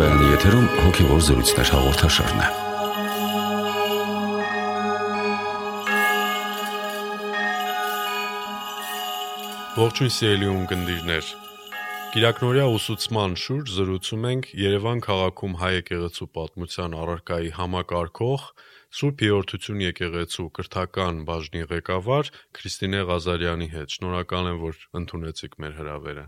Ռադիոկայանի եթերում հոգևոր զրույցներ հաղորդաշարն է։ Ողջույն սիրելի ունկնդիրներ։ Կիրակնորյա ուսուցման շուրջ զրուցում ենք Երևան քաղաքում հայ եկեղեցու պատմության առարկայի համակարգող Սուրբ Երորդություն եկեղեցու կրթական բաժնի ղեկավար Քրիստինե Ղազարյանի հետ։ Շնորհակալ եմ, որ ընդունեցիք մեր հրավերը։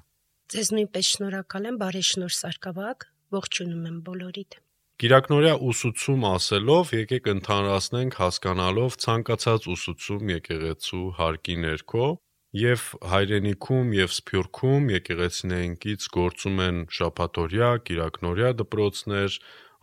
Ձեզ նույնպես շնորհակալ եմ, բարեշնորհ Սարգսակ, ողջունում եմ բոլորիդ։ Կիրակնորյա ուսուցում ասելով եկեք ընդհանրացնենք հասկանալով ցանկացած ուսուցում եկեղեցու հարկի ներքո եւ հայրենիքում եւ սփյուռքում եկեղեցիներինքից գործում են շաբաթօրյա, կիրակնորյա դպրոցներ,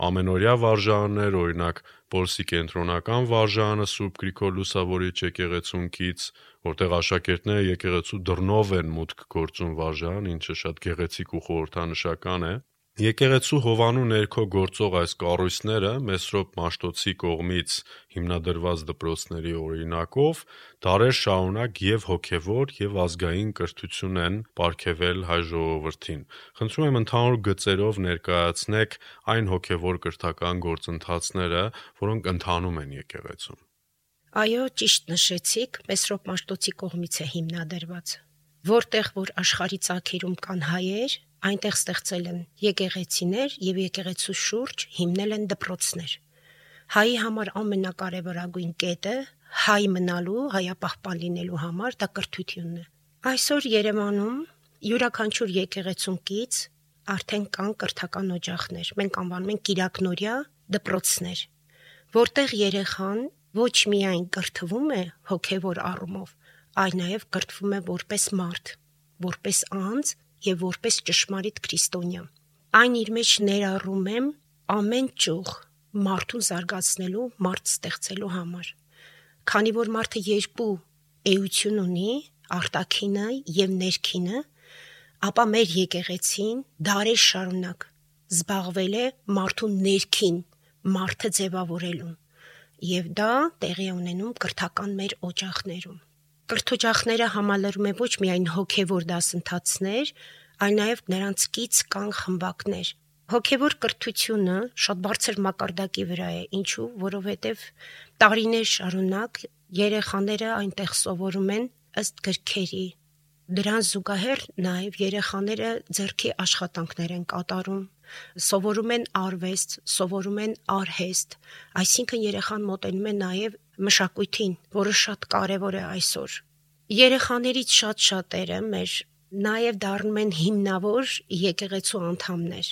ամենօրյա վարժարաններ, օրինակ Պոլսի կենտրոնական վարժարանը Սուրբ Գրիգոր Լուսավորիչ եկեղեցունքից, որտեղ աշակերտները եկեղեցու դռնով են մուտք գործում վարժարան, ինչը շատ գեղեցիկ ու խորհրդանշական է։ Եկեղեցու հովանու ներքո գործող այս կառույցները Մեսրոպ Մաշտոցի կողմից հիմնադրված դպրոցների օրինակով դարեր շարունակ եւ հոգեվոր եւ ազգային կրթություն են ապարգևել հայ ժողովրդին։ Խնդրում եմ ընդհանուր գծերով ներկայացնեք այն հոգեվոր կրթական գործընթացները, որոնք ընթանում են եկեղեցում։ Այո, ճիշտ նշեցիք, Մեսրոպ Մաշտոցի կողմից է հիմնադրված։ Որտեղ որ աշխարհի ցակերում կան հայեր, այնտեղ ստեղծել են եկեղեցիներ եւ եկեղեցու շուրջ հիմնել են դպրոցներ։ Հայի համար ամենակարևորագույն կետը հայ մնալու, հայապահպան լինելու համար դա կրթությունն է։ Այսօր Երևանում յուրաքանչյուր եկեղեցունքից արդեն կան կրթական օջախներ։ Մենք անվանում ենք Կիրակնորյա դպրոցներ, որտեղ երեխան ոչ միայն կրթվում է հոգևոր առումով, այլ նաև կրթվում է որպես մարդ, որպես անձ եւ որպես ճշմարիտ քրիստոնյա։ Այն իր մեջ ներառում եմ ամեն ճյուղ մարդուն զարգացնելու, մարդ ստեղծելու համար։ Քանի որ մարդը երկու էություն ունի, արտաքինը եւ ներքինը, ապա մեր եկեղեցին դարեր շարունակ զբաղվել է մարդու ներքին մարդը ձևավորելուն եւ դա տեղի ունենում կրթական մեր օջախներում կրթօջախները համալրում է ոչ միայն հոգևոր դասընթացներ, այլ նաև նրանցից կան խմբակներ։ Հոգևոր կրթությունը շատ բարձր մակարդակի վրա է, ինչու, որովհետև տարիներ շարունակ երեխաները այնտեղ սովորում են ըստ գրքերի։ Դրան զուգահեռ նաև երեխաները ձեռքի աշխատանքներ են կատարում, սովորում են արվեստ, սովորում են արհեստ, այսինքն երեխան մոտենում է նաև մշակույթին, որը շատ կարևոր է այսօր։ Երեխաներից շատ շատերը մեր նաև դառնում են հիմնավոր եկեղեցու անդամներ։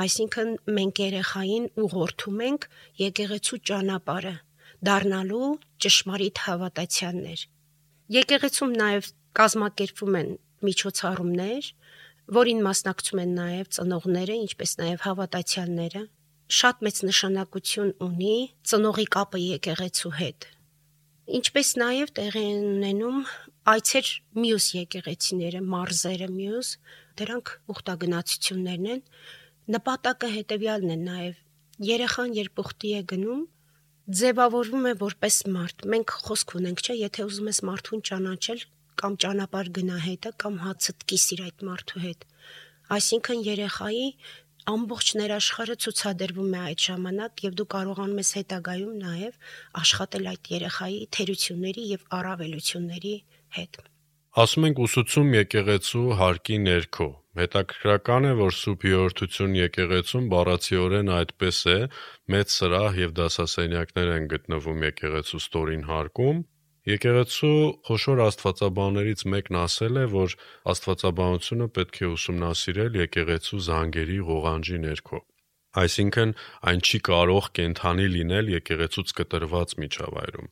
Այսինքն մենք երեխային ուղղորդում ենք եկեղեցու ճանապարհը, դառնալու ճշմարիտ հավատացյալներ։ Եկեղեցում նաև կազմակերպվում են միջոցառումներ, որին մասնակցում են նաև ծնողները, ինչպես նաև հավատացյալները։ Շատ մեծ նշանակություն ունի ծնողի կապը եկեղեցու հետ ինչպես նաև տեղի ունենում այցեր մյուս եկեղեցիները, մարզերը մյուս, դրանք ուխտագնացություններն են։ Նպատակը հետեւյալն է նաև. երեխան երբ ուխտի է գնում, ձևավորվում է որպես մարդ։ Մենք խոսք ունենք, չէ, եթե ուզում ես մարդուն ճանաչել կամ ճանապարհ գնա հետը կամ հացդ կիսիր այդ մարդու հետ։ Այսինքն երեխայի ամբողջ ներաշխարը ցուցադրվում է այդ ժամանակ եւ դու կարողանում ես հետագայում նաեւ աշխատել այդ երեխայի թերությունների եւ առավելությունների հետ։ Ասում ենք ուսուցում եկեղեցու հարկի ներքո։ Հետաքրքրական է, որ Սուրբ Երորդություն եկեղեցում բառացիորեն այդպես է, մեծ սրահ եւ դասասենյակներ են գտնվում եկեղեցու ստորին հարկում, Եկեղեցու խոշոր աստվածաբաններից մեկն ասել է, որ աստվածաբանությունը պետք է ուսումնասիրել եկեղեցու զանգերի ղողանջի ներքո։ Այսինքն այն չի կարող կենթանի լինել եկեղեցուց կտրված միջավայրում։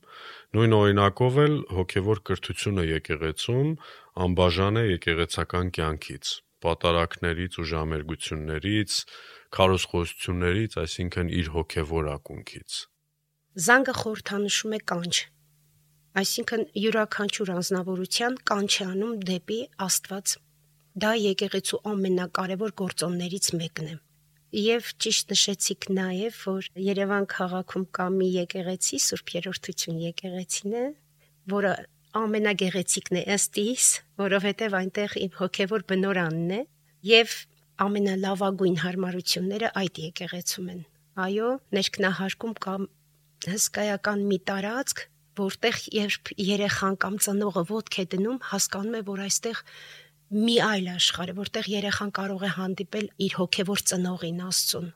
Նույն օրինակով էլ հոգևոր կրթությունը եկեղեցում անբաժան է եկեղեցական կյանքից, պատարակներից ու ժամերգություններից, քարոզխոսություններից, այսինքն իր հոգևոր ակունքից։ Զանգը խորհրդանշում է կանչ, Այսինքն յուրաքանչյուր անznավորության կանչանում դեպի Աստված։ Դա եկեղեցու ամենակարևոր գործոններից մեկն է։ Եվ ճիշտ նշեցիք նաև, որ Երևան քաղաքում կա մի եկեղեցի, Սուրբ Երորդություն եկեղեցին է, որը ամենագեղեցիկն է ըստ իս, որովհետև այնտեղ իմ հոգևոր բնորանն է, եւ ամենալավագույն հարմարությունները այդ եկեղեցում են։ Այո, ներքնահարկում կամ հսկայական մի տարածք, որտեղ երբ երեխան կամ ծնողը ոդք է դնում, հասկանում է, որ այստեղ մի այլ աշխարհ է, որտեղ երեխան կարող է հանդիպել իր հոգևոր ծնողին Աստծուն։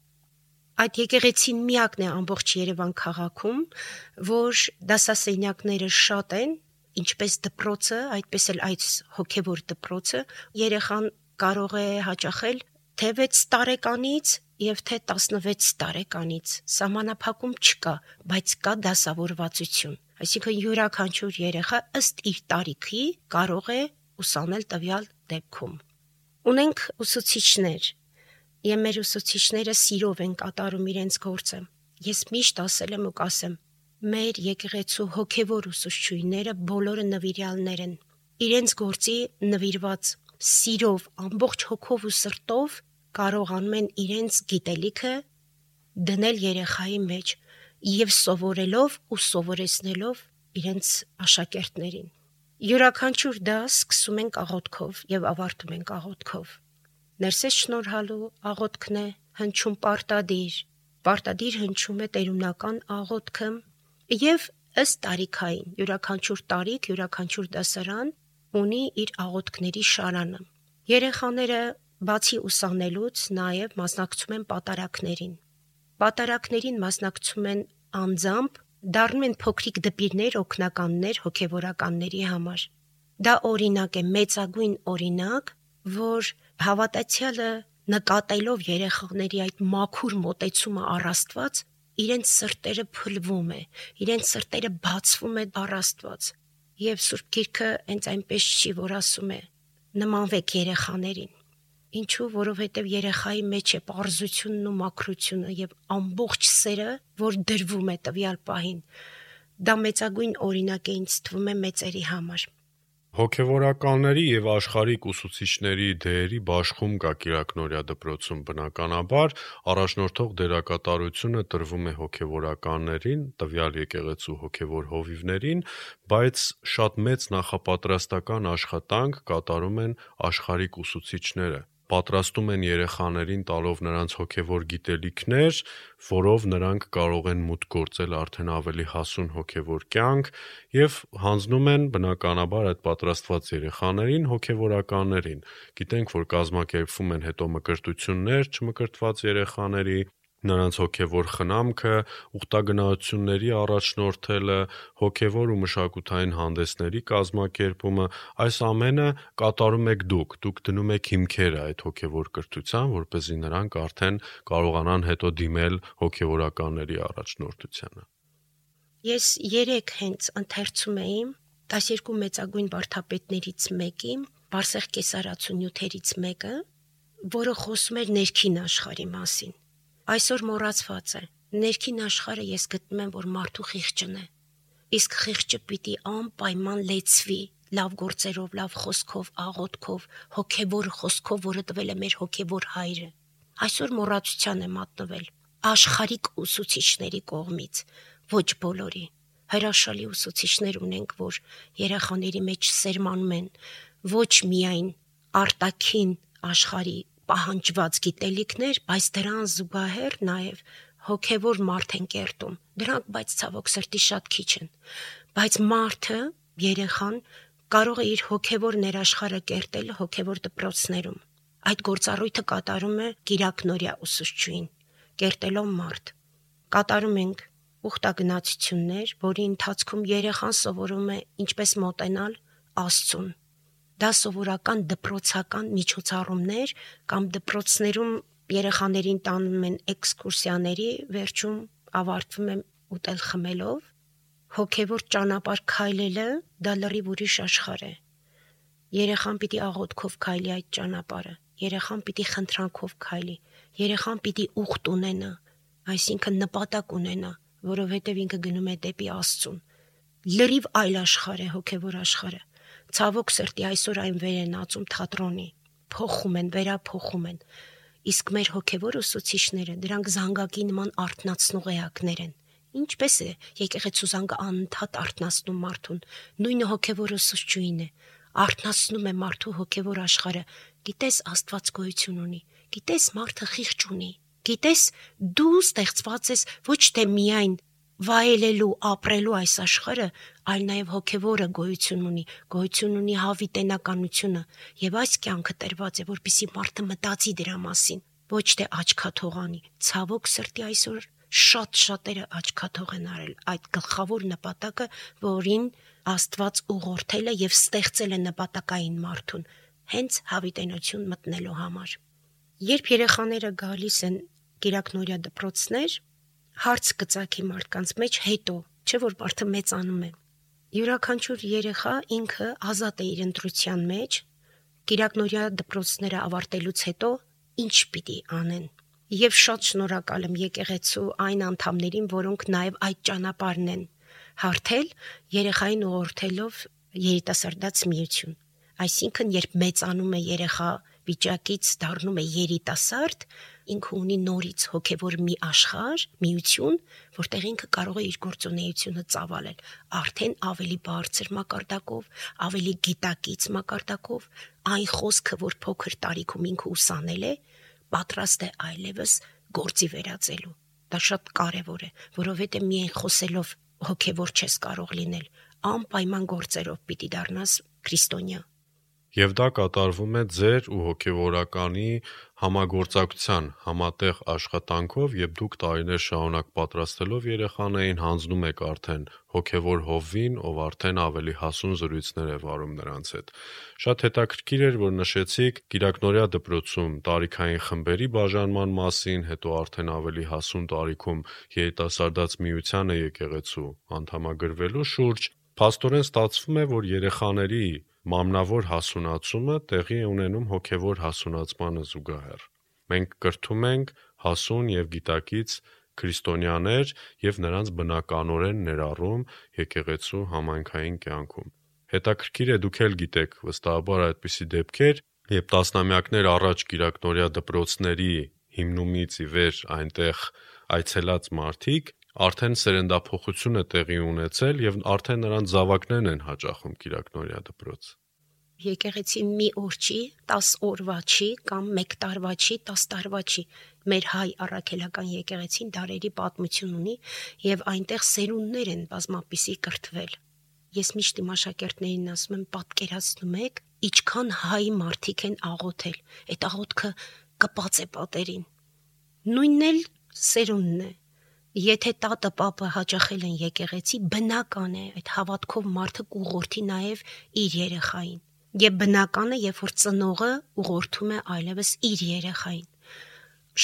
Այդ եկեղեցին միակն է ամբողջ Երևան քաղաքում, որ դասասենյակները շատ են, ինչպես դպրոցը, այդպես էլ այդ հոգևոր դպրոցը երեխան կարող է հաճախել թե 6 տարեկանից եւ թե 16 տարեկանից սահմանափակում չկա, բայց կա դասավորվածություն։ Այսինքն յուրաքանչյուր երեխա ըստ իր տարիքի կարող է ուսանել տվյալ դեպքում։ Ունենք ուսուցիչներ, եւ մեր ուսուցիչները սիրով են կատարում իրենց գործը։ Ես միշտ ասել եմ ու կասեմ. մեր եկեղեցու հոգևոր ուսուցչուհիները բոլորը նվիրյալներ են։ Իրենց գործի նվիրված սիրով, ամբողջ հոգով ու սրտով կարողանում են իրենց գիտելիքը դնել երեխայի մեջ եւ սովորելով ու սովորեցնելով իրենց աշակերտներին։ Յուրաքանչյուր դաս սկսում ենք աղոթքով եւ ավարտում ենք աղոթքով։ Ներսես շնորհալու աղոթքն է հնչում պարտադիր։ Պարտադիր հնչում է տերունական աղոթքը եւ ըստ տարիքային յուրաքանչյուր տարիք, յուրաքանչյուր դասարան ունի իր աղոթքների շարանը։ Երեխաները բացի ուսանելուց նաև մասնակցում են պատարակներին։ Պատարակներին մասնակցում են անձամբ, դառնում են փոքրիկ դպիրներ, օգնականներ հոգևորականների համար։ Դա օրինակ է, մեծագույն օրինակ, որ հավատացյալը նկատելով երեխաների այդ մաքուր մոտեցումը առաստված, իրենց սրտերը փլվում է, իրենց սրտերը բացվում է առաստված։ Եվ Սուրբ Գիրքը հենց այնպես չի, որ ասում է. նմանվեք երեխաներին Ինչու, որովհետև երեխայի մեջ է པարզությունն ու մաքրությունը եւ ամբողջ սերը, որ դրվում է տվյալ պահին։ Դա մեծագույն օրինակ է ինձ թվում է մեծերի համար։ Հոգևորականների եւ աշխարհիկ ուսուցիչների դերի բաշխում կա Կիրակնորիա դպրոցում բնականաբար առաջնորդող դերակատարությունը տրվում է հոգևորականներին, տվյալ եկեղեցու հոգևոր հովիվներին, բայց շատ մեծ նախապատրաստական աշխատանք կատարում են աշխարհիկ ուսուցիչները պատրաստում են երեխաներին տալով նրանց հոգևոր գիտելիքներ, որով նրանք կարող են մուտք գործել արդեն ավելի հասուն հոգևոր կյանք եւ հանձնում են բնականաբար այդ պատրաստված երեխաներին հոգևորականներին։ Գիտենք, որ կազմակերպվում են հետո մկրտություններ չմկրտված երեխաների, նրանց հոգևոր խնամքը, ուխտագնահությունների առաջնորդելը, հոգևոր ու մշակութային հանդեսների կազմակերպումը, այս ամենը կատարում եք դուք։ Դուք դնում եք հիմքերը այդ հոգևոր կրթության, որ เป զի նրանք արդեն կարողանան հետո դիմել հոգևորականների առաջնորդությանը։ Ես 3 հենց ընթերցում էի 12 մեծագույն բարթապետներից մեկի, Բարսեղ կեսարացու նյութերից մեկը, որը խոսում էր ներքին աշխարհի մասին այսօր մոռացված է։ Ներքին աշխարհը ես գտնում եմ, որ մարդու խիղճն է։ Իսկ խիղճը պիտի անպայման լեցվի լավ գործերով, լավ խոսքով, աղոթքով, հոգևոր խոսքով, որը տվել է մեր հոգևոր հայրը։ Այսօր մոռացության է մատնվել աշխարհիկ ուսուցիչների կողմից, ոչ բոլորի։ Հրաշալի ուսուցիչներ ունենք, որ երախաների մեջ սերմանում են ոչ միայն արտաքին աշխարհի պահանջված գիտելիքներ, բայց դրան զուգահեռ նաև հոգևոր մարդ են կերտում։ Դրանք բայց ցավոք սրտի շատ քիչ են։ Բայց մարդը, երեխան կարող է իր հոգևոր ներաշխարը կերտել հոգևոր դպրոցներում։ Այդ գործառույթը կատարում է Կիրակնորիա ուսուցչուհին, կերտելով մարդ։ Կատարում ենք ուխտագնացություններ, որի ընթացքում երեխան սովորում է ինչպես մոտենալ Աստծուն դա սովորական դպրոցական միջոցառումներ կամ դպրոցներում երեխաներին տանում են էքսկուրսիաների, վերջում ավարտվում է ուտել խմելով։ Հոգևոր ճանապարհ քայլելը դա լրիվ ուրիշ աշխարհ է։ Երեխան պիտի աղոթքով քայլի այդ ճանապարհը։ Երեխան պիտի խնդրանքով քայլի։ Երեխան պիտի ուխտ ունենա, այսինքն նպատակ ունենա, որովհետև ինքը գնում է դեպի Աստծուն։ Լրիվ այլ աշխարհ է հոգևոր աշխարհը Ցավոք սրտի այսօր այն վեր են ածում թատրոնի, փոխում են, վերափոխում են։ Իսկ մեր հոգևոր ուսուցիչները դրանք զանգակի նման արտնացնող էակներ են։ Ինչպես է եկեղեցու զանգը անընդհատ արտնացնում մարդուն։ Նույնը հոգևոր ուսուցչուհին է արտնացնում է մարդու հոգևոր աշխարհը։ Գիտես Աստված գոյություն ունի։ Գիտես, մարդը խիղճ ունի։ Գիտես, դու ստեղծված ես ոչ թե միայն վայելելու, ապրելու այս աշխարհը, այլ նաև հոգևորը գոյություն ունի, գոյություն ունի հավիտենականությունը, եւ այս կյանքը տրված է, որպիսի մարդը մտածի դրա մասին, ոչ թե աչքաթողանի։ Ցավոք սրտի այսօր շատ շատերը աչքաթող են արել այդ գլխավոր նպատակը, որին Աստված ուղղորդել է եւ ստեղծել է նպատակային մարդուն, հենց հավիտենություն մտնելու համար։ Երբ երեխաները գալիս են Կիրակնորիա դպրոցներ, հարց գծակի մարդկանց մեջ հետո, չէ որ մարդը մեծանում է։ Յուրաքանչյուր երեխա ինքը ազատ է իր ընտրության մեջ, Կիրակնորիա դպրոցները ավարտելուց հետո ինչ պիտի անեն եւ շատ շնորհակալ եմ եկեղեցու այն անդամներին, որոնք նաեւ այդ ճանապարհն են հարթել երեխային ուղղորդելով երիտասարդաց միություն։ Այսինքն, երբ մեծանում է երեխա վիճակից դառնում է երիտասարդ, ինքը ունի նորից հոգևոր մի աշխարհ, միություն, որտեղ ինքը կարող է իր գործունեությունը ծավալել, արդեն ավելի բարձր մակարդակով, ավելի գիտակից մակարդակով, այն խոսքը, որ փոքր տարիքում ինքը ուսանել է, պատրաստ է այլևս գործի վերածելու։ Դա շատ կարևոր է, որովհետև միայն խոսելով հոգևոր չես կարող լինել, անպայման գործերով պիտի դառնաս քրիստոնյա։ Եվ դա կատարվում է ձեր ու հոգևորականի համագործակցության համատեղ աշխատանքով եւ դուք տարիներ շարունակ պատրաստելով երեխաներին հանձնում եք արդեն հոգևոր հովին, ով արդեն ավելի հասուն զրույցներ է վարում նրանց հետ։ Շատ հետաքրքիր էր, որ նշեցիք Կիրակնորիա դպրոցում տարիքային խմբերի բաժանման մասին, հետո արդեն ավելի հասուն տարիքում երիտասարդաց միությանը եկեղեցու անդամագրվելու շուրջ։ Փաստորեն ստացվում է, որ երեխաների Մամնավոր հասունացումը տեղի է ունենում հոգևոր հասունացմանը զուգահեռ։ Մենք կրթում ենք հասուն եւ գիտակից քրիստոնյաներ եւ նրանց բնականորեն ներառում եկեղեցու համայնքային կյանքում։ Հետաքրքիր է դուք էլ գիտեք վստահաբար այդպիսի դեպքեր, երբ տասնամյակներ առաջ Կիրակնորիա դպրոցների հիմնումից ի վեր այնտեղ այցելած մարդիկ արդեն սերնդափոխություն է տեղի ունեցել եւ արդեն նրանց զավակներն են հաճախում Կիրակնորիա դպրոց։ Եկեղեցի մի օր չի, 10 օրվա չի կամ 1 տարվա չի, 10 տարվա չի։ Մեր հայ առաքելական եկեղեցին դարերի պատմություն ունի եւ այնտեղ սերունդներ են բազմապիսի կրթվել։ Ես միշտ իմ աշակերտներին ասում եմ, պատկերացնում եք, ինչքան հայ մարդիկ են աղոթել։ Այդ աղոթքը կպած է պատերին։ Նույնն էլ սերունդն է Եթե տատը պապը հաճախել են եկեղեցի, բնական է այդ հավատքով մարդը կուղորթի նաև իր երեխային։ Եվ բնական է, երբ որ ծնողը ուղղորդում է այլևս իր երեխային։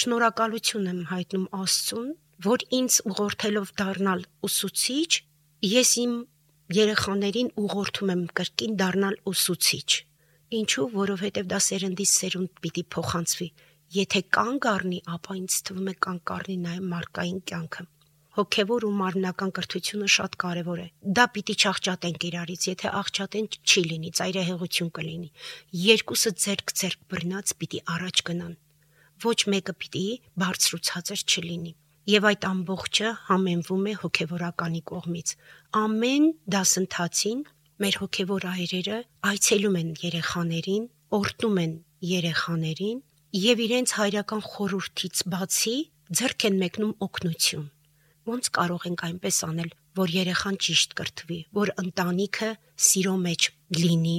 Շնորհակալություն եմ հայտնում Աստծուն, որ ինձ ուղղորդելով դառնալ ուսուցիչ, ես իմ երեխաներին ուղղորդում եմ կրկին դառնալ ուսուցիչ։ Ինչու, որովհետև դա սերնդից սերունդ պիտի փոխանցվի Եթե կանգ առնի, ապա ինձ թվում է կանգ առնի նաև մարդկային կյանքը։ Հոգևոր ու մարմնական կրթությունը շատ կարևոր է։ Դա պիտի չաղճատենք իրարից, եթե աղճատենք չի լինի, ծայրահեղություն կլինի։ Երկուսը ձերք-ձերք բռնած պիտի առաջ գնան։ Ոչ մեկը պիտի բարձրուցածր չլինի եւ այդ ամբողջը համենվում է հոգեվորականի կողմից։ Ամեն դասընթացին մեր հոգևոր այրերը այցելում են երեխաներին, օրտում են երեխաներին եւ իրենց հայրական խորուրդից բացի ձեռք են մեկնում օգնություն։ Ոնց կարող ենք այնպես անել, որ երեխան ճիշտ կրթվի, որ ընտանիքը սիրո մեջ լինի,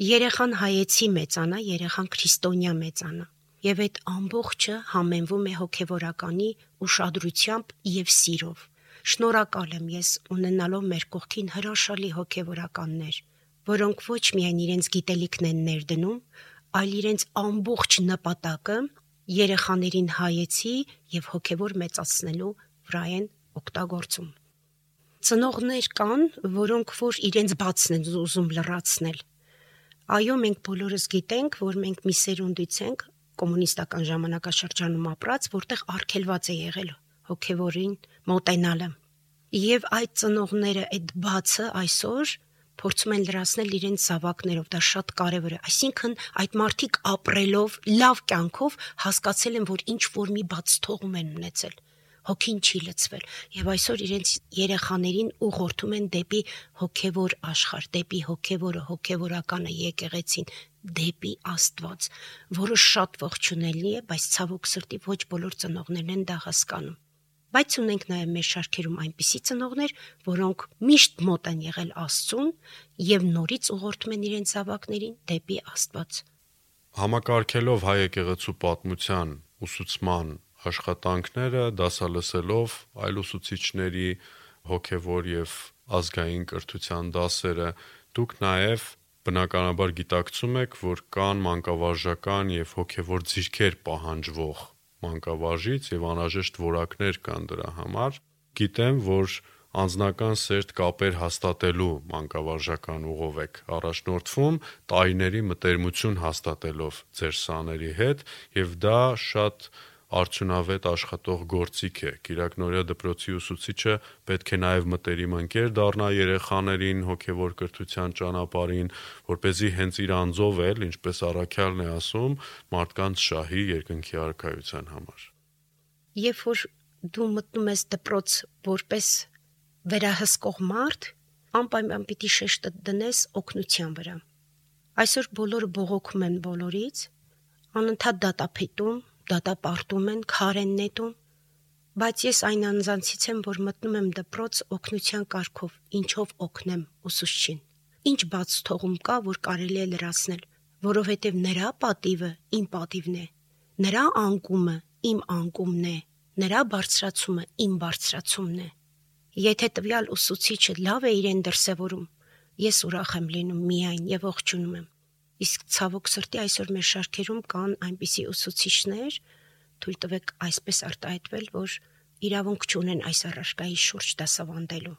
երեխան հայեցի մեծանա, երեխան քրիստոնյա մեծանա։ Եվ այդ ամբողջը համենվում է հոգեվորականի ուշադրությամբ եւ սիրով։ Շնորհակալ եմ ես ունենալով մեր կողքին հրաշալի հոգեվորականներ, որոնք ոչ միայն իրենց գիտելիքն են ներդնում, այլ իրենց ամբողջ նպատակը երեխաներին հայեցի եւ հոգեվոր մեծացնելու վրա են օգտագործում։ Ծնողներ կան, որոնք որ իրենց բացն են ուզում լրացնել։ Այո, մենք բոլորս գիտենք, որ մենք մի սերունդից ենք կոմունիստական ժամանակաշրջանում ապրած, որտեղ արգելված է եղել հոգեվորին մոտենալը։ Եվ այդ ծնողները այդ բացը այսօր փորձում են լրացնել իրենց զավակներով, դա շատ կարևոր է։ Այսինքն այդ մարդիկ ապրելով լավ կյանքով հասկացել են, որ ինչ որ մի բաց թողում են ունեցել հոգին չի լցվել եւ այսօր իրենց երեխաներին ուղղորդում են դեպի հոգեվոր աշխարհ, դեպի հոգեվորը, հոգեվորականը եկեղեցին, դեպի Աստված, որը շատ ողջունելի է, բայց ցավոք սրտի ոչ բոլոր ծնողներն են դա հասկանում։ Բայց ունենք նաև մեր շարքերում այնպիսի ծնողներ, որոնք միշտ մոտ են եղել Աստծուն եւ նորից ուղղորդում են իրենց զավակներին դեպի Աստված։ Համակարգելով հայ եկեղեցու պատմության ուսուցման աշխատանքները, դասալսելով այլ ուսուցիչների հոգևոր եւ ազգային կրթության դասերը, դուք նաև բնականաբար գիտակցում եք, որ կան մանկավարժական եւ հոգեվոր ձիրքեր պահանջվող մանկավարժից եւ անհրաժեշտ որակներ կան դրա համար։ Գիտեմ, որ անձնական սերտ կապեր հաստատելու մանկավարժական ուղով եք առաջնորդվում տարիների մտերմություն հաստատելով ձեր սաների հետ եւ դա շատ արդյունավետ աշխատող գործիք է։ Կիրակնորիա դպրոցի ուսուցիչը պետք է նաև մտերիմ ընկեր դառնա երեխաներին հոգևոր կրթության ճանապարհին, որ เป զի հենց իր անձով էլ, ինչպես Արաքյալն է ասում, մարդկանց շահի երկնքի արքայության համար։ Երբ որ դու մտնում ես դպրոց որպես վերահսկող մարդ, անպայման պիտի շեշտը դնես օգնության վրա։ Այսօր բոլորը բողոքում են բոլորից, անընդհատ դատապետում, դատապարտում են, քար են նետում, բայց ես այն անձանցից եմ, որ մտնում եմ դպրոց օգնության կարգով, ինչով օգնեմ ուսուցչին։ Ինչ բաց թողում կա, որ կարելի է լրացնել, որովհետև նրա պատիվը իմ պատիվն է, նրա անկումը իմ անկումն է, նրա բարձրացումը իմ բարձրացումն է։ Եթե տվյալ ուսուցիչը լավ է իրեն դրսևորում, ես ուրախ եմ լինում միայն եւ ողջունում եմ Իսկ ցավոք սրտի այսօր մեր շարքերում կան այնպիսի ուսուցիչներ, թույլ տվեք այսպես արտահայտվել, որ իրավունք չունեն այս առարկայի շուրջ դասավանդելու,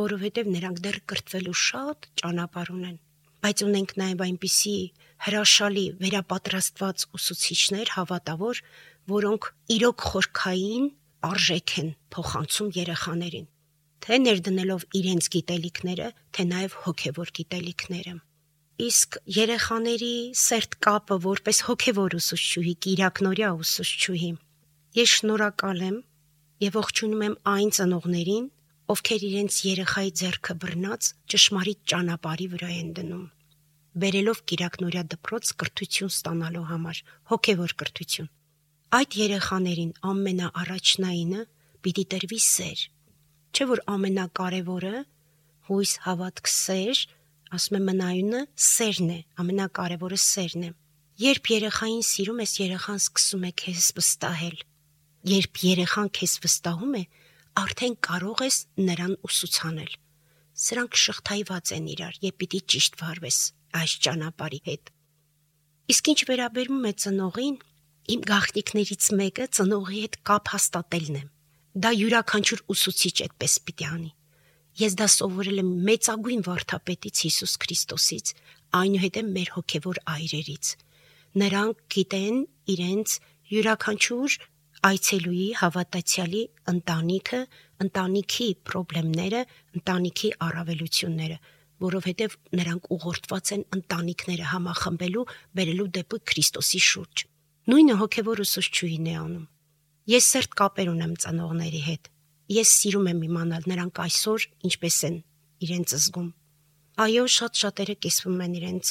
որովհետև նրանք դեռ կրթվելու շատ ճանապարհ ունեն։ Բայց ունենք նաև այնպիսի հրաշալի վերապատրաստված ուսուցիչներ, հավատավոր, որոնք իրոք խորքային արժեք են փոխանցում երեխաներին, թե ներդնելով իրենց գիտելիքները, թե նաև հոգևոր գիտելիքները իսկ երեխաների սերտ կապը որպես հոգևոր ուսուցչուհի, Կիրակնորյա ուսուցչուհի։ Ես շնորհակալ եմ եւ ողջունում եմ այն ծնողներին, ովքեր իրենց երեխայի ձեռքը բռնած ճշմարիտ ճանապարհի վրա են դնում, բերելով Կիրակնորյա դպրոց կրթություն ստանալու համար, հոգևոր կրթություն։ Այդ երեխաներին ամենաառաջնայինը պիտի տրվի սեր։ Չէ որ ամենակարևորը հույս, հավատք, սեր ասում եմ մնայունը սերն է, ամենակարևորը սերն է։ Երբ երեխային սիրում ես, երեխան սկսում է քեզ վստահել։ Երբ երեխան քեզ վստահում է, արդեն կարող ես նրան ուսուցանել։ Սրանք շղթայված են իրար, եւ պիտի ճիշտ վարվես այս ճանապարհի հետ։ Իսկ ինչ վերաբերում է ծնողին, իմ գաղտնիքներից մեկը ծնողի հետ կապ հաստատելն է։ Դա յուրաքանչյուր ուսուցիչ այդպես պիտի անի։ Ես դա սովորել եմ մեծագույն վարդապետից Հիսուս Քրիստոսից, այնուհետև մեր հոգևոր այրերից։ Նրանք գիտեն իրենց յուրաքանչյուր այցելուի հավատացյալի ընտանիքը, ընտանիքի խնդիրները, ընտանիքի առավելությունները, որովհետև նրանք ուղղորդված են ընտանիքները համախմբելու, բերելու դեպի Քրիստոսի շուրջ։ Նույնը հոգևոր ուսուցչուհին է անում։ Ես սերտ կապեր ունեմ ծնողների հետ Ես սիրում եմ իմանալ նրանք այսօր ինչպես են իրենց զգում։ Այո, շատ շատերը կիսվում են իրենց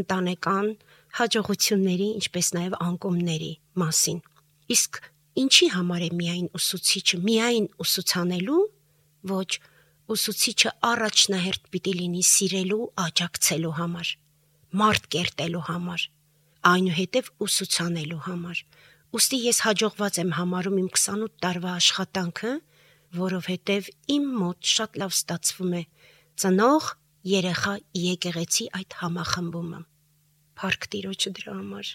ընտանեկան հաջողությունների, ինչպես նաև անկումների մասին։ Իսկ ինչի համար է միայն ուսուցիչը, միայն ուսուցանելու, ոչ ուսուցիչը առաջնահերթ պիտի լինի սիրելու, աջակցելու համար, մարդ կերտելու համար, այնուհետև ուսուցանելու համար։ Ոստի ես հաջողված եմ համարում իմ 28 տարվա աշխատանքը, որովհետև իմ մոտ շատ լավ ստացվում է ծնող երեխա եկեղեցի այդ համախմբումը։ Փառք Տիրոջը դրա համար։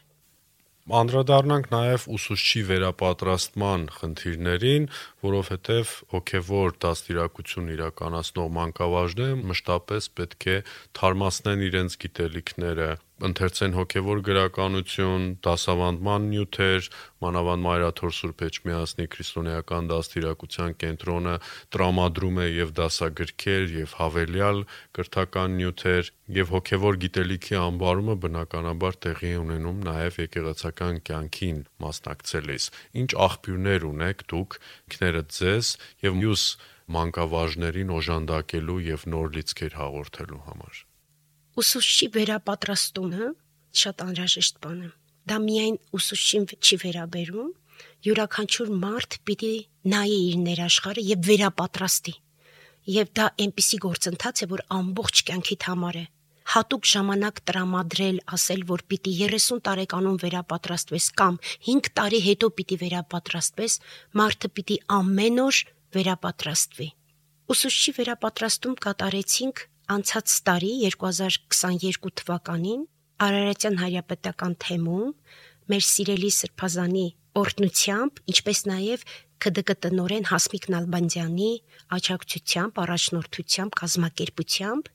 Անդրադառնանք նաև ուսուցչի վերապատրաստման խնդիրներին, որովհետև հոգևոր դաստիարակություն իրականացնող մանկավարժները մշտապես պետք է թարմացնեն իրենց գիտելիքները, ընթերցեն հոգևոր գրականություն, դասավանդման նյութեր, մանավանդ Մայրաթոր Սուրբ Էջմիածնի քրիստոնեական դաստիարակության կենտրոնը տրամադրում է եւ դասագրքեր եւ հավելյալ կրթական նյութեր եւ հոգևոր գիտելիքի անբարումը բնականաբար տեղի ունենում նաեւ եկեղեցական կյանքին մասնակցելիս։ Ինչ աղբյուրներ ունեք դուք ինքներդ ձեզ եւ մյուս մանկավարժներին օժանդակելու եւ նոր լիցքեր հաղորդելու համար ուսուցչի վերապատրաստումը շատ անհրաժեշտ բան է։ Դա միայն ուսուցչին չի վերաբերում, յուրաքանչյուր մարդ պիտի նայի իր ներաշխարը եւ վերապատրաստի։ Եվ դա այնպիսի գործընթաց է, որ ամբողջ կյանքիդ համար է հատուկ ժամանակ տրամադրել, ասել, որ պիտի 30 տարեկանում վերապատրաստվես կամ 5 տարի հետո պիտի վերապատրաստվես, մարդը պիտի ամեն օր վերապատրաստվի։ Ուսուցչի վերապատրաստում կատարեցինք անցած տարի 2022 թվականին Արարատյան հայրապետական թեմում մեր սիրելի սրբազանի օրտնությամբ, ինչպես նաև ԿԴԿ տնորեն Հասմիկ Նալբանդյանի աջակցությամբ, առաջնորդությամբ, կազմակերպությամբ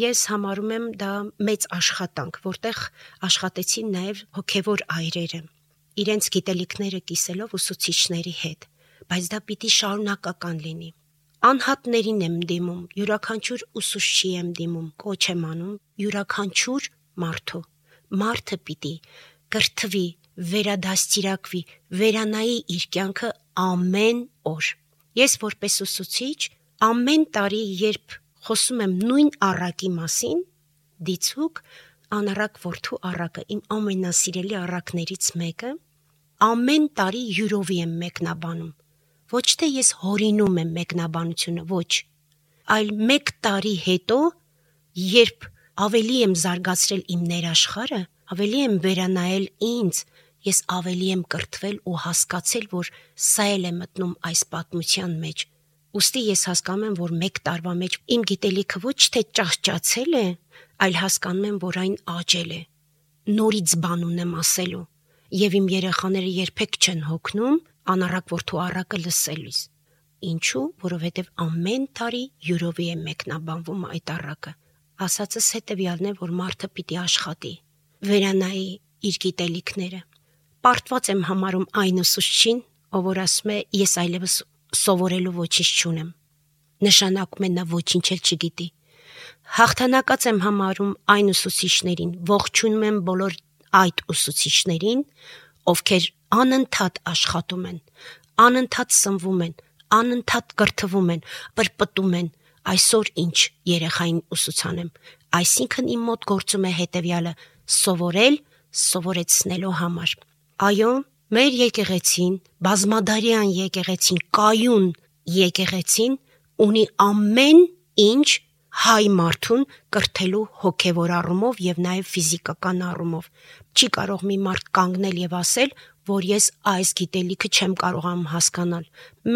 ես համարում եմ դա մեծ աշխատանք, որտեղ աշխատեցին նաև հոգևոր այրերը իրենց գիտելիքները կիսելով ուսուցիչների հետ, բայց դա պիտի շարունակական լինի։ Անհատներին եմ դիմում, յուրաքանչյուր ուսուցչի եմ դիմում, կոչ եմ անում յուրաքանչյուր մարդու։ Մարդը պիտի կրթվի, վերադաստիարակվի, վերանայի իր կյանքը ամեն օր։ Ես որպես ուսուցիչ ամեն տարի, երբ խոսում եմ նույն առակի մասին, դիցուկ անառակ ворթու առակը իմ ամենասիրելի առակներից մեկը, ամեն տարի յուրովի եմ մեկնաբանում ոչ թե ես հորինում եմ մեկնաբանությունը ոչ այլ 1 տարի հետո երբ ավելի եմ զարգացրել իմ ներաշխարը ավելի եմ վերանայել ինձ ես ավելի եմ կրթվել ու հասկացել որ սա էլ է մտնում այս պատմության մեջ Ոստի ես հասկանում եմ, որ 1 տարվա մեջ իմ գիտելիքը ոչ թե ճահճացել է, այլ հասկանում եմ, որ այն աճել է։ Նորից բան ունեմ ասելու, եւ իմ երեխաները երբեք չեն հոգնում անառակ որդու առակը լսելիս։ Ինչու, որովհետև ամեն տարի յուրովի է մեկնաբանվում այդ առակը։ Ասածս հետևյալն է, որ մարդը պիտի աշխատի, վերանայի իր գիտելիքները։ Պարտված եմ համարում այն ուսուցչին, ով որ ասում է, ես այլևս սովորելու ոչինչ չունեմ։ Նշանակում է նա ոչինչ էլ չգիտի։ Հաղթանակած եմ համարում այն ուսուցիչներին, ողջունում եմ բոլոր այդ ուսուցիչներին, ովքեր անընդհատ աշխատում են, անընդհատ սնվում են, անընդհատ կրթվում են, պրպտում են, այսօր ինչ երեխային ուսուցանեմ։ Այսինքն իմ մոտ գործում է հետեւյալը՝ սովորել, սովորեցնելու համար։ Այո, Մեր եկեղեցին, բազմադարյան եկեղեցին, կայուն եկեղեցին ունի ամեն ինչ հայ մարդուն կրթելու հոգևոր առումով եւ նաեւ ֆիզիկական առումով։ Չի կարող մի մարդ կանգնել եւ ասել, որ ես այս գիտելիքը չեմ կարողանում հասկանալ։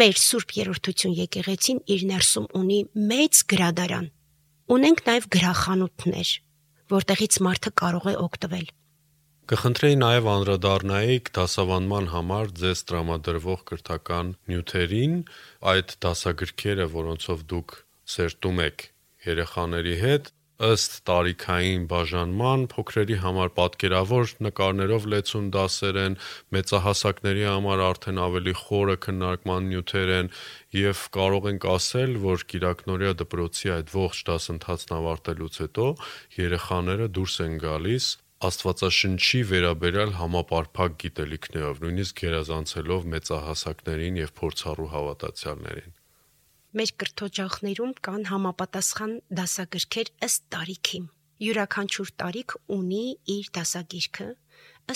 Մեր Սուրբ Երրորդություն եկեղեցին իր ներսում ունի մեծ գրադարան։ Ունենք նաեւ գրախանութներ, որտեղից մարդը կարող է օգտվել։ Կխնդրեի նաև անդրադառնայիք դասավանդման համար ձեզ տրամադրվող կրթական նյութերին, այդ դասագրքերը, որոնցով դուք սերտում եք երեխաների հետ, ըստ տարիքային բաժանման փոքրերի համար պատկերավոր նկարներով լեցուն դասեր են, մեծահասակների համար արդեն ավելի խորը քննարկման նյութեր են եւ կարող ենք ասել, որ Կիրակնորիա դպրոցի այդ ողջ դասընթացն ավարտելուց հետո երեխաները դուրս են գալիս Աստվածաշնչի վերաբերյալ համապարփակ գիտելիքներով, նույնիսկ գերազանցելով մեծահասակներին եւ փորձառու հավատացյալներին։ Մեր կրթօջախներում կան համապատասխան դասագրքեր ըստ տարիքի։ Յուրաքանչյուր տարիք ունի իր դասագիրքը,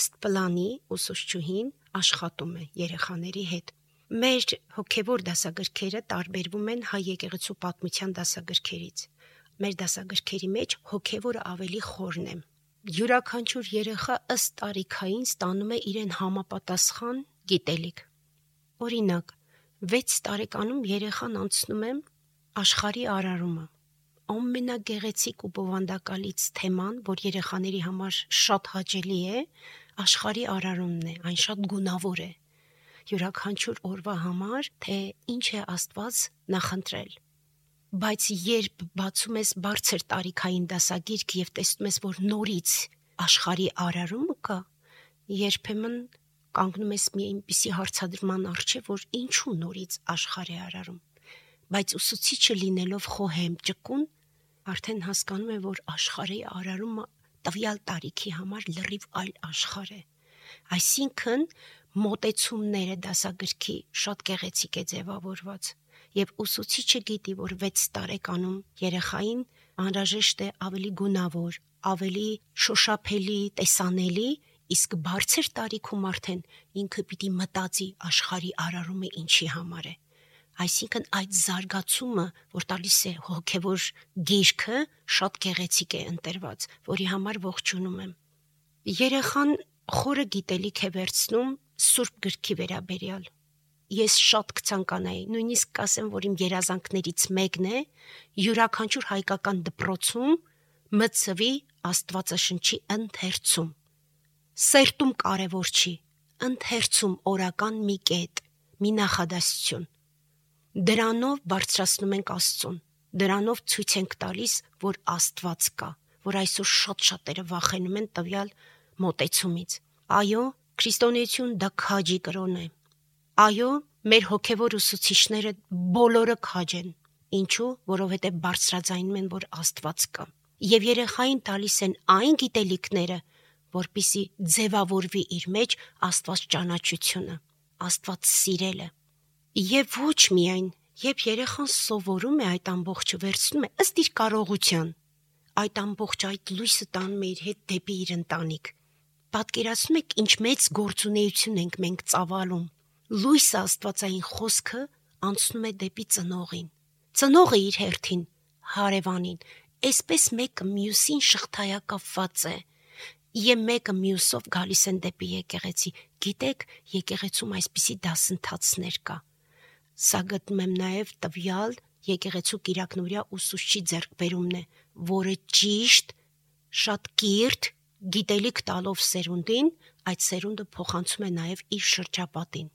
ըստ պլանի ուսուցչուհին աշխատում է երեխաների հետ։ Մեր հոգևոր դասագրքերը տարբերվում են հայ եկեղեցու պատմության դասագրքերից։ Մեր դասագրքերի մեջ հոգևորը ավելի խորն է յուրաքանչյուր երեխա ըստ տարիքային ստանում է իրեն համապատասխան գիտելիք։ Օրինակ, 6 տարեկանում երեխան անցնում է աշխարհի արարումը։ Ամենագեղեցիկ ու բովանդակալից թեման, որ երեխաների համար շատ հաճելի է, աշխարհի արարումն է, այն շատ գունավոր է։ Յուրաքանչյուր օրվա համար, թե ինչ է Աստված նախընտրել բայց երբ բացում ես բարձր տարիքային դասագիրք եւ տեսնում ես, որ նորից աշխարհի արարումը կա, երբեմն կանգնում ես մի այնպիսի հարցադրման առջև, որ ինչու նորից աշխարհի արարում։ Բայց ուսուցիչը լինելով խոհեմ ճկուն, արդեն հասկանում է, որ աշխարհի արարումը տվյալ տարիքի համար լրիվ այլ աշխարհ է։ Այսինքն մոտեցումները դասագրքի շատ գեղեցիկ է ձևավորված եւ ուսուցիչը գիտի, որ 6 տարեկանում երեխային անհրաժեշտ է ավելի գունավոր, ավելի շոշափելի, տեսանելի, իսկ բարձր տարիքում արդեն ինքը պիտի մտածի աշխարհի արարումը ինչի համար է։ Այսինքն այդ զարգացումը, որ տալիս է հոգևոր գիրքը, շատ գեղեցիկ է ընտրված, որի համար ողջունում եմ։ Երեխան խորը գիտելիք է վերցնում Սուրբ գրքի վերաբերյալ ես շատ կցանկանայի, նույնիսկ կասեմ, որ իմ երազանքներից մեկն է յուրաքանչյուր հայկական դպրոցում մցվի Աստվածաշնչի ընթերցում։ Սերտում կարևոր չի, ընթերցում օրական մի կետ, մի նախադասություն։ Դրանով բարձրացնում ենք Աստծուն։ Դրանով ցույց ենք տալիս, որ Աստված կա, որ այսօր շատ շատերը վախենում են տվյալ մոտեցումից։ Այո, քրիստոնեություն դա քաջի կրոն է, Այո, մեր հոգևոր ուսուցիչները բոլորը քաջ են։ Ինչու? Որովհետև բարձրաձայնում են, որ Աստված կա։ Եվ երեխային տալիս են այն գիտելիքները, որpիսի ձևավորվի իր մեջ Աստված ճանաչությունը, Աստված սիրելը։ Եվ ոչ միայն, երբ երեխան սովորում է այդ ամբողջը վերցնում է ըստ իր կարողության, այդ ամբողջ այդ լույսը տանում է իր հետ դեպի իր ընտանիք։ Պատկերացնում եք ինչ մեծ գործունեություն ենք մենք ծավալում լույսը աստվածային խոսքը անցնում է դեպի ծնողին։ Ծնողը իր հերթին հարևանին, այսպես մեկը մյուսին շղթայակապված է եւ մեկը մյուսով գալիս են դեպի եկեղեցի։ Գիտեք, եկեղեցում այսպիսի դասընթացներ կա։ Սա գտնում եմ նաեւ տվյալ եկեղեցու Կիրակնորիա ուսուցչի ձեռքբերումն է, որը ճիշտ շատ կիրթ գիտելիք տալով սերունդին, այդ սերունդը փոխանցում է նաեւ իր շրջապատին։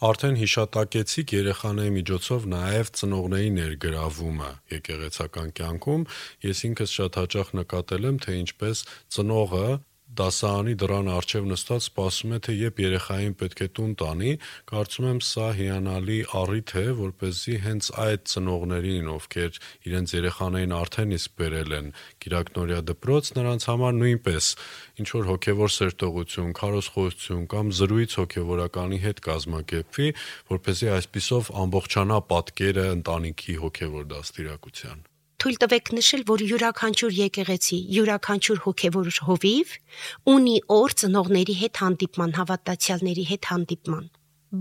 Արդեն հիշատակեցիք երեխաների միջոցով նաև ծնողների ներգրավումը եկեղեցական կյանքում։ Ես ինքս շատ հաճախ նկատել եմ, թե ինչպես ծնողը դասարանի դռան առջև նստած սպասում է թե երբ երեխային պետք է տուն տանի կարծում եմ սա հիանալի առիթ է որ เป զի հենց այդ ծնողներին ովքեր իրենց երեխաներին արդեն իսկ բերել են գիրակնորիա դպրոց նրանց համար նույնպես ինչ որ հոգևոր սերտողություն քարոզխոսություն կամ զրույց հոգևորականի հետ կազմակերպվի որ เป զի այսписով ամբողջանա պատկերը ընտանիքի հոգևոր դաստիարակության թույլ տվեք նշել, որ յուրաքանչյուր եկեղեցի, յուրաքանչյուր հոգևոր հովիվ ունի օր ծնողների հետ հանդիպման, հավատացյալների հետ հանդիպման։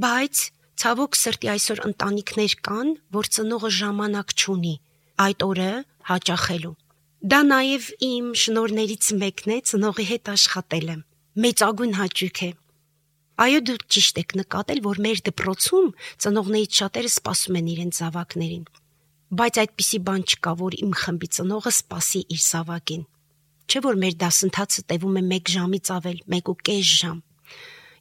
Բայց ցավոք սրտի այսօր ընտանիքներ կան, որ ծնողը ժամանակ չունի այդ օրը հաճախելու։ Դա նաև իմ շնորներից մեկն է ծնողի հետ աշխատելը։ Մեծագույն հաճույք է։ Այո, դուք ճիշտ եք նկատել, որ մեր դպրոցում ծնողներից շատերը սպասում են իրենց զավակներին Բայց այդպիսի բան չկա, որ իմ խմբի ծնողը սпасի իր սավակին։ Չէ՞ որ մեր դասընթացը տևում է 1 ժամից ավել, 1.5 ժամ։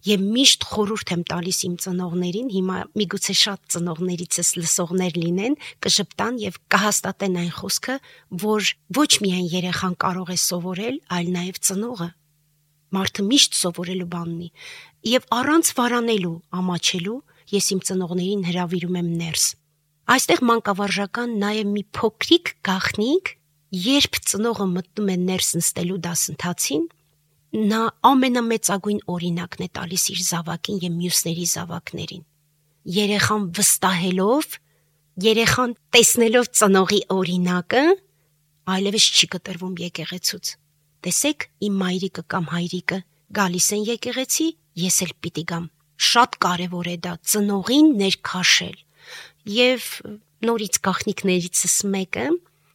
Եվ միշտ խորհուրդ եմ տալիս իմ ծնողներին, հիմա միգուցե շատ ծնողներիցս լսողներ լինեն, կշպտան եւ կհաստատեն այն խոսքը, որ ոչ միայն երեխան կարող է սովորել, այլ նաեւ ծնողը մարդը միշտ սովորելու բանն է եւ առանց վարանելու, ամաչելու ես իմ ծնողներին հրավիրում եմ ներս։ Այստեղ մանկավարժական նաև մի փոքրիկ գախնիկ, երբ ծնողը մտնում է ներս նստելու դասընթացին, նա ամենամեծագույն օրինակն է տալիս իր զավակին եւ մյուսների զավակներին։ Երեխան վստահելով, երեխան տեսնելով ծնողի օրինակը, այլևս չի կտրվում եկեղեցուց։ Տեսեք, իմ մայրիկը կամ հայրիկը գալիս են եկեղեցի, ես էլ պիտի գամ։ Շատ կարևոր է դա ծնողին ներքաշել եւ նորից գախնիկներիցս մեկը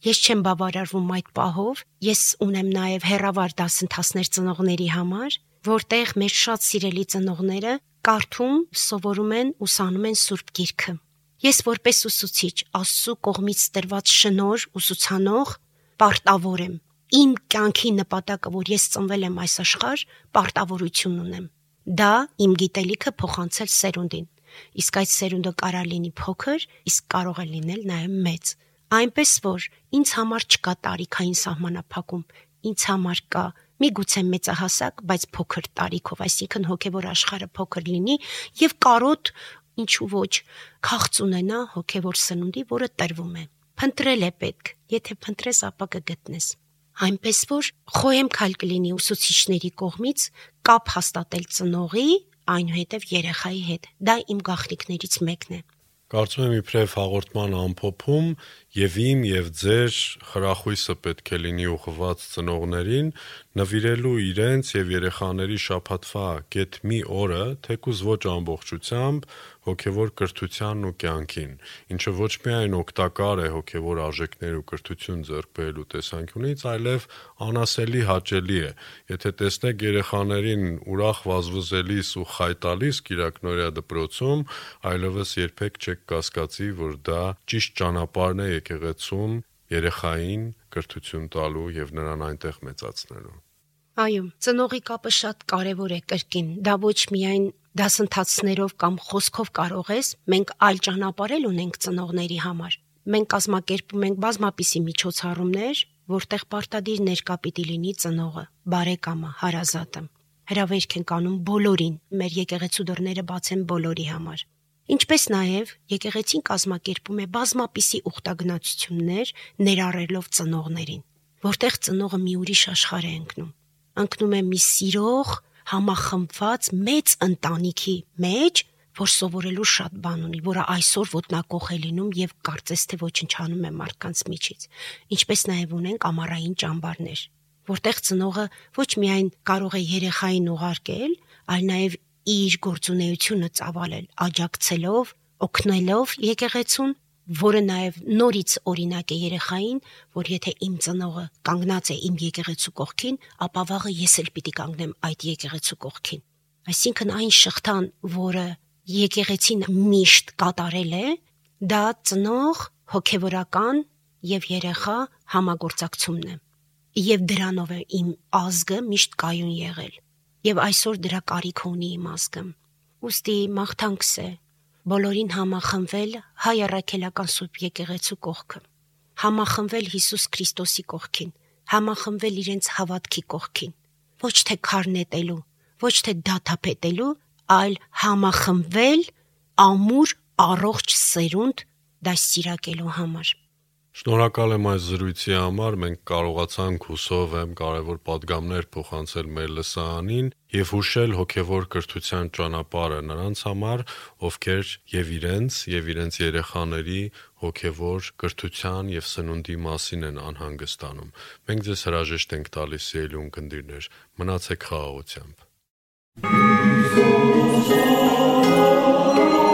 Ես չեմ բավարարվում այդ պահով։ Ես ունեմ նաև հերավար դասընթացներ ծնողների համար, որտեղ մեր շատ սիրելի ծնողները կարդում, սովորում են, ուսանում են Սուրբ Գիրքը։ Ես որպես ուսուցիչ Աստծո կողմից տրված շնոր ուսուցանող պարտավոր եմ։ Իմ կյանքի նպատակը, որ ես ծնվել եմ այս աշխարհ, պարտավորություն ունեմ։ Դա իմ գիտելիքը փոխանցել սերունդին իսկ այդ սերունդը կարա լինի փոքր, իսկ կարող է լինել նաև մեծ։ Այնպես որ ինձ համար չկա տարիքային սահմանափակում, ինձ համար կա միգուցե մեծահասակ, բայց փոքր տարիքով, այսինքն հոգևոր աշխարհը փոքր լինի եւ կարոտ ինչու ոչ քաղց ունենա հոգևոր սնունդի, որը տրվում է։ Փնտրել է պետք, եթե փնտրես, ապա կգտնես։ Այնպես որ խոհեմ քալ կլինի ուսուցիչների կողմից կապ հաստատել ծնողի այնուհետև երեխայի հետ։ Դա իմ գաղտնիքներից մեկն է։ Կարծում եմ իբրև հաղորդման ամփոփում Եվ իմ եւ ձեր խրախույսը պետք է լինի ուղղված ծնողներին նվիրելու իրենց եւ երեխաների շփաթվա գետ մի օրը, թեկուզ ոչ ամբողջությամբ, հոգևոր կրթությանն ու կյանքին, ինչը ոչ միայն օգտակար է հոգևոր արժեքներ ու կրթություն ձեռք բերելու տեսանկյունից, այլև անասելի հաճելի է։ Եթե տեսնեք երեխաներին ուրախ վազվզելիս ու խայտալիս Կիրակնորիա դպրոցում, այլևս երբեք չեք կասկածի, որ դա ճիշտ ճանապարհն է եկեղեցում երեխային կրթություն տալու եւ նրան այնտեղ մեծացնելու։ Այո, ծնողի կապը շատ կարևոր է կրկին։ Դա ոչ միայն դասընթացներով կամ խոսքով կարող ես, մենք այլ ճանապարհել ունենք ծնողների համար։ Մենք կազմակերպում ենք բազմապիսի միջոցառումներ, որտեղ պարտադիր ներկա պիտի լինի ծնողը, բարեկամը, հարազատը։ Հրավերք ենք անում բոլորին, մեր եկեղեցու դռները բաց են բոլորի համար։ Ինչպես նաև եկեղեցին կազմակերպում է բազմապիսի ուխտագնացություններ ներառելով ծնողներին, որտեղ ծնողը մի ուրիշ աշխարհ է ընկնում։ Ընկնում է մի սիրող, համախմբված մեծ ընտանիքի մեջ, որ սովորելու շատ բան ունի, որը այսօր ոտնակող է լինում եւ կարծես թե ոչնչանում է մարդկանց միջից։ Ինչպես նաեւ ունենք ամառային ճամբարներ, որտեղ ծնողը ոչ միայն կարող է երեխային ուղարկել, այլ նաեւ իր գործունեությունը ծավալել, աջակցելով, օգնելով եկեղեցուն որը նաև նորից օրինակ է երեխային, որ եթե իմ ծնողը կանգնած է իմ եկեղեցու կողքին, ապա վաղը ես էլ պիտի կանգնեմ այդ եկեղեցու կողքին։ Այսինքն այն շղթան, որը եկեղեցին միշտ կատարել է, դա ծնող, հոգևորական եւ երեխա համագործակցումն է։ Եվ դրանով է իմ ազգը միշտ կայուն եղել։ Եվ այսօր դրա կարիք ունի իմ ազգը։ Ոստի մաղթանքս է, բոլորին համախմբվել հայ առաքելական սուրբ եկեղեցու կողքը, համախմբվել Հիսուս Քրիստոսի կողքին, համախմբվել իրենց հավատքի կողքին, ոչ թե քարնետելու, ոչ թե դաթափետելու, այլ համախմբվել ամուր առողջ սերունդ դասիրակելու համար։ Շնորհակալ եմ այս զրույցի համար։ Մենք կարողացանք հուսով եմ կարևոր падգամներ փոխանցել մեր լսարանին եւ հուշել հոգեվոր կրթության ճանապարհը նրանց համար, ովքեր եւ իրենց եւ իրենց երեխաների հոգեվոր կրթության եւ սնունդի մասին են անհանգստանում։ Մենք ձեզ հրաժեշտ ենք տալիս սիրելուն կնդիրներ, մնացեք խաղաղությամբ։ Thank you.